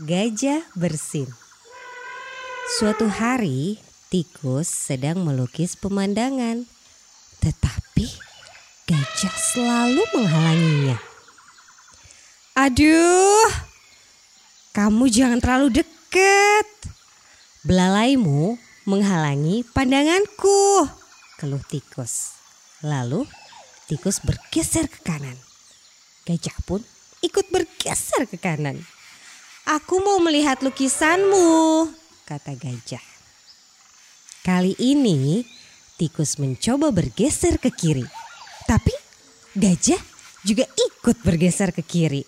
Gajah Bersin Suatu hari, tikus sedang melukis pemandangan. Tetapi gajah selalu menghalanginya. Aduh, kamu jangan terlalu dekat. Belalaimu menghalangi pandanganku, keluh tikus. Lalu tikus bergeser ke kanan. Gajah pun ikut bergeser ke kanan. Aku mau melihat lukisanmu, kata gajah. Kali ini tikus mencoba bergeser ke kiri. Tapi gajah juga ikut bergeser ke kiri.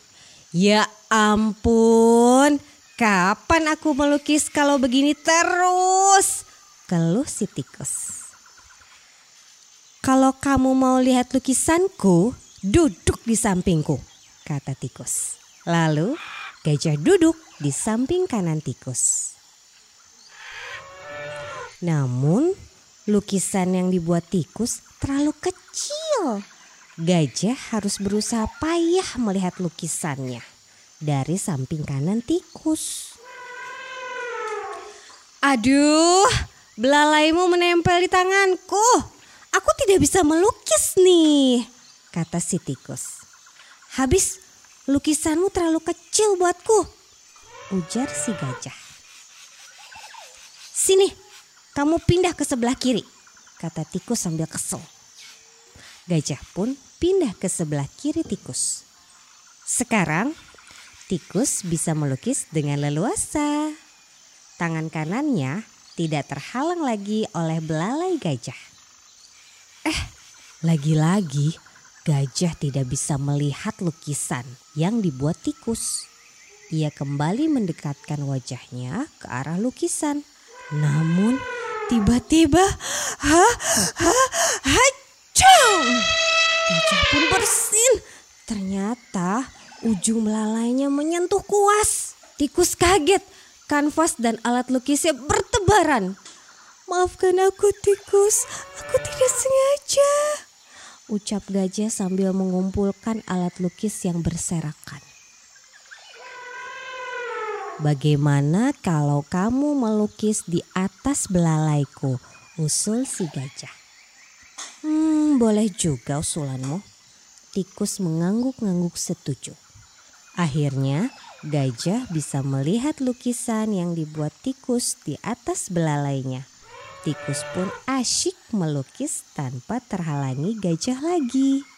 Ya ampun, kapan aku melukis kalau begini terus? Keluh si tikus. Kalau kamu mau lihat lukisanku, duduk di sampingku, kata tikus. Lalu Gajah duduk di samping kanan tikus. Namun, lukisan yang dibuat tikus terlalu kecil. Gajah harus berusaha payah melihat lukisannya dari samping kanan tikus. Aduh, belalaimu menempel di tanganku. Aku tidak bisa melukis nih, kata si tikus. Habis Lukisanmu terlalu kecil buatku, ujar si gajah. Sini, kamu pindah ke sebelah kiri, kata tikus sambil kesel. Gajah pun pindah ke sebelah kiri tikus. Sekarang, tikus bisa melukis dengan leluasa. Tangan kanannya tidak terhalang lagi oleh belalai gajah. Eh, lagi-lagi Gajah tidak bisa melihat lukisan yang dibuat tikus. Ia kembali mendekatkan wajahnya ke arah lukisan. Namun tiba-tiba ha ha hacung. Gajah pun bersin. Ternyata ujung melalainya menyentuh kuas. Tikus kaget. Kanvas dan alat lukisnya bertebaran. Maafkan aku tikus, aku tidak sengaja ucap gajah sambil mengumpulkan alat lukis yang berserakan. Bagaimana kalau kamu melukis di atas belalaiku? Usul si gajah. Hmm, boleh juga usulanmu. Tikus mengangguk-ngangguk setuju. Akhirnya, gajah bisa melihat lukisan yang dibuat tikus di atas belalainya. Tikus pun asyik melukis tanpa terhalangi gajah lagi.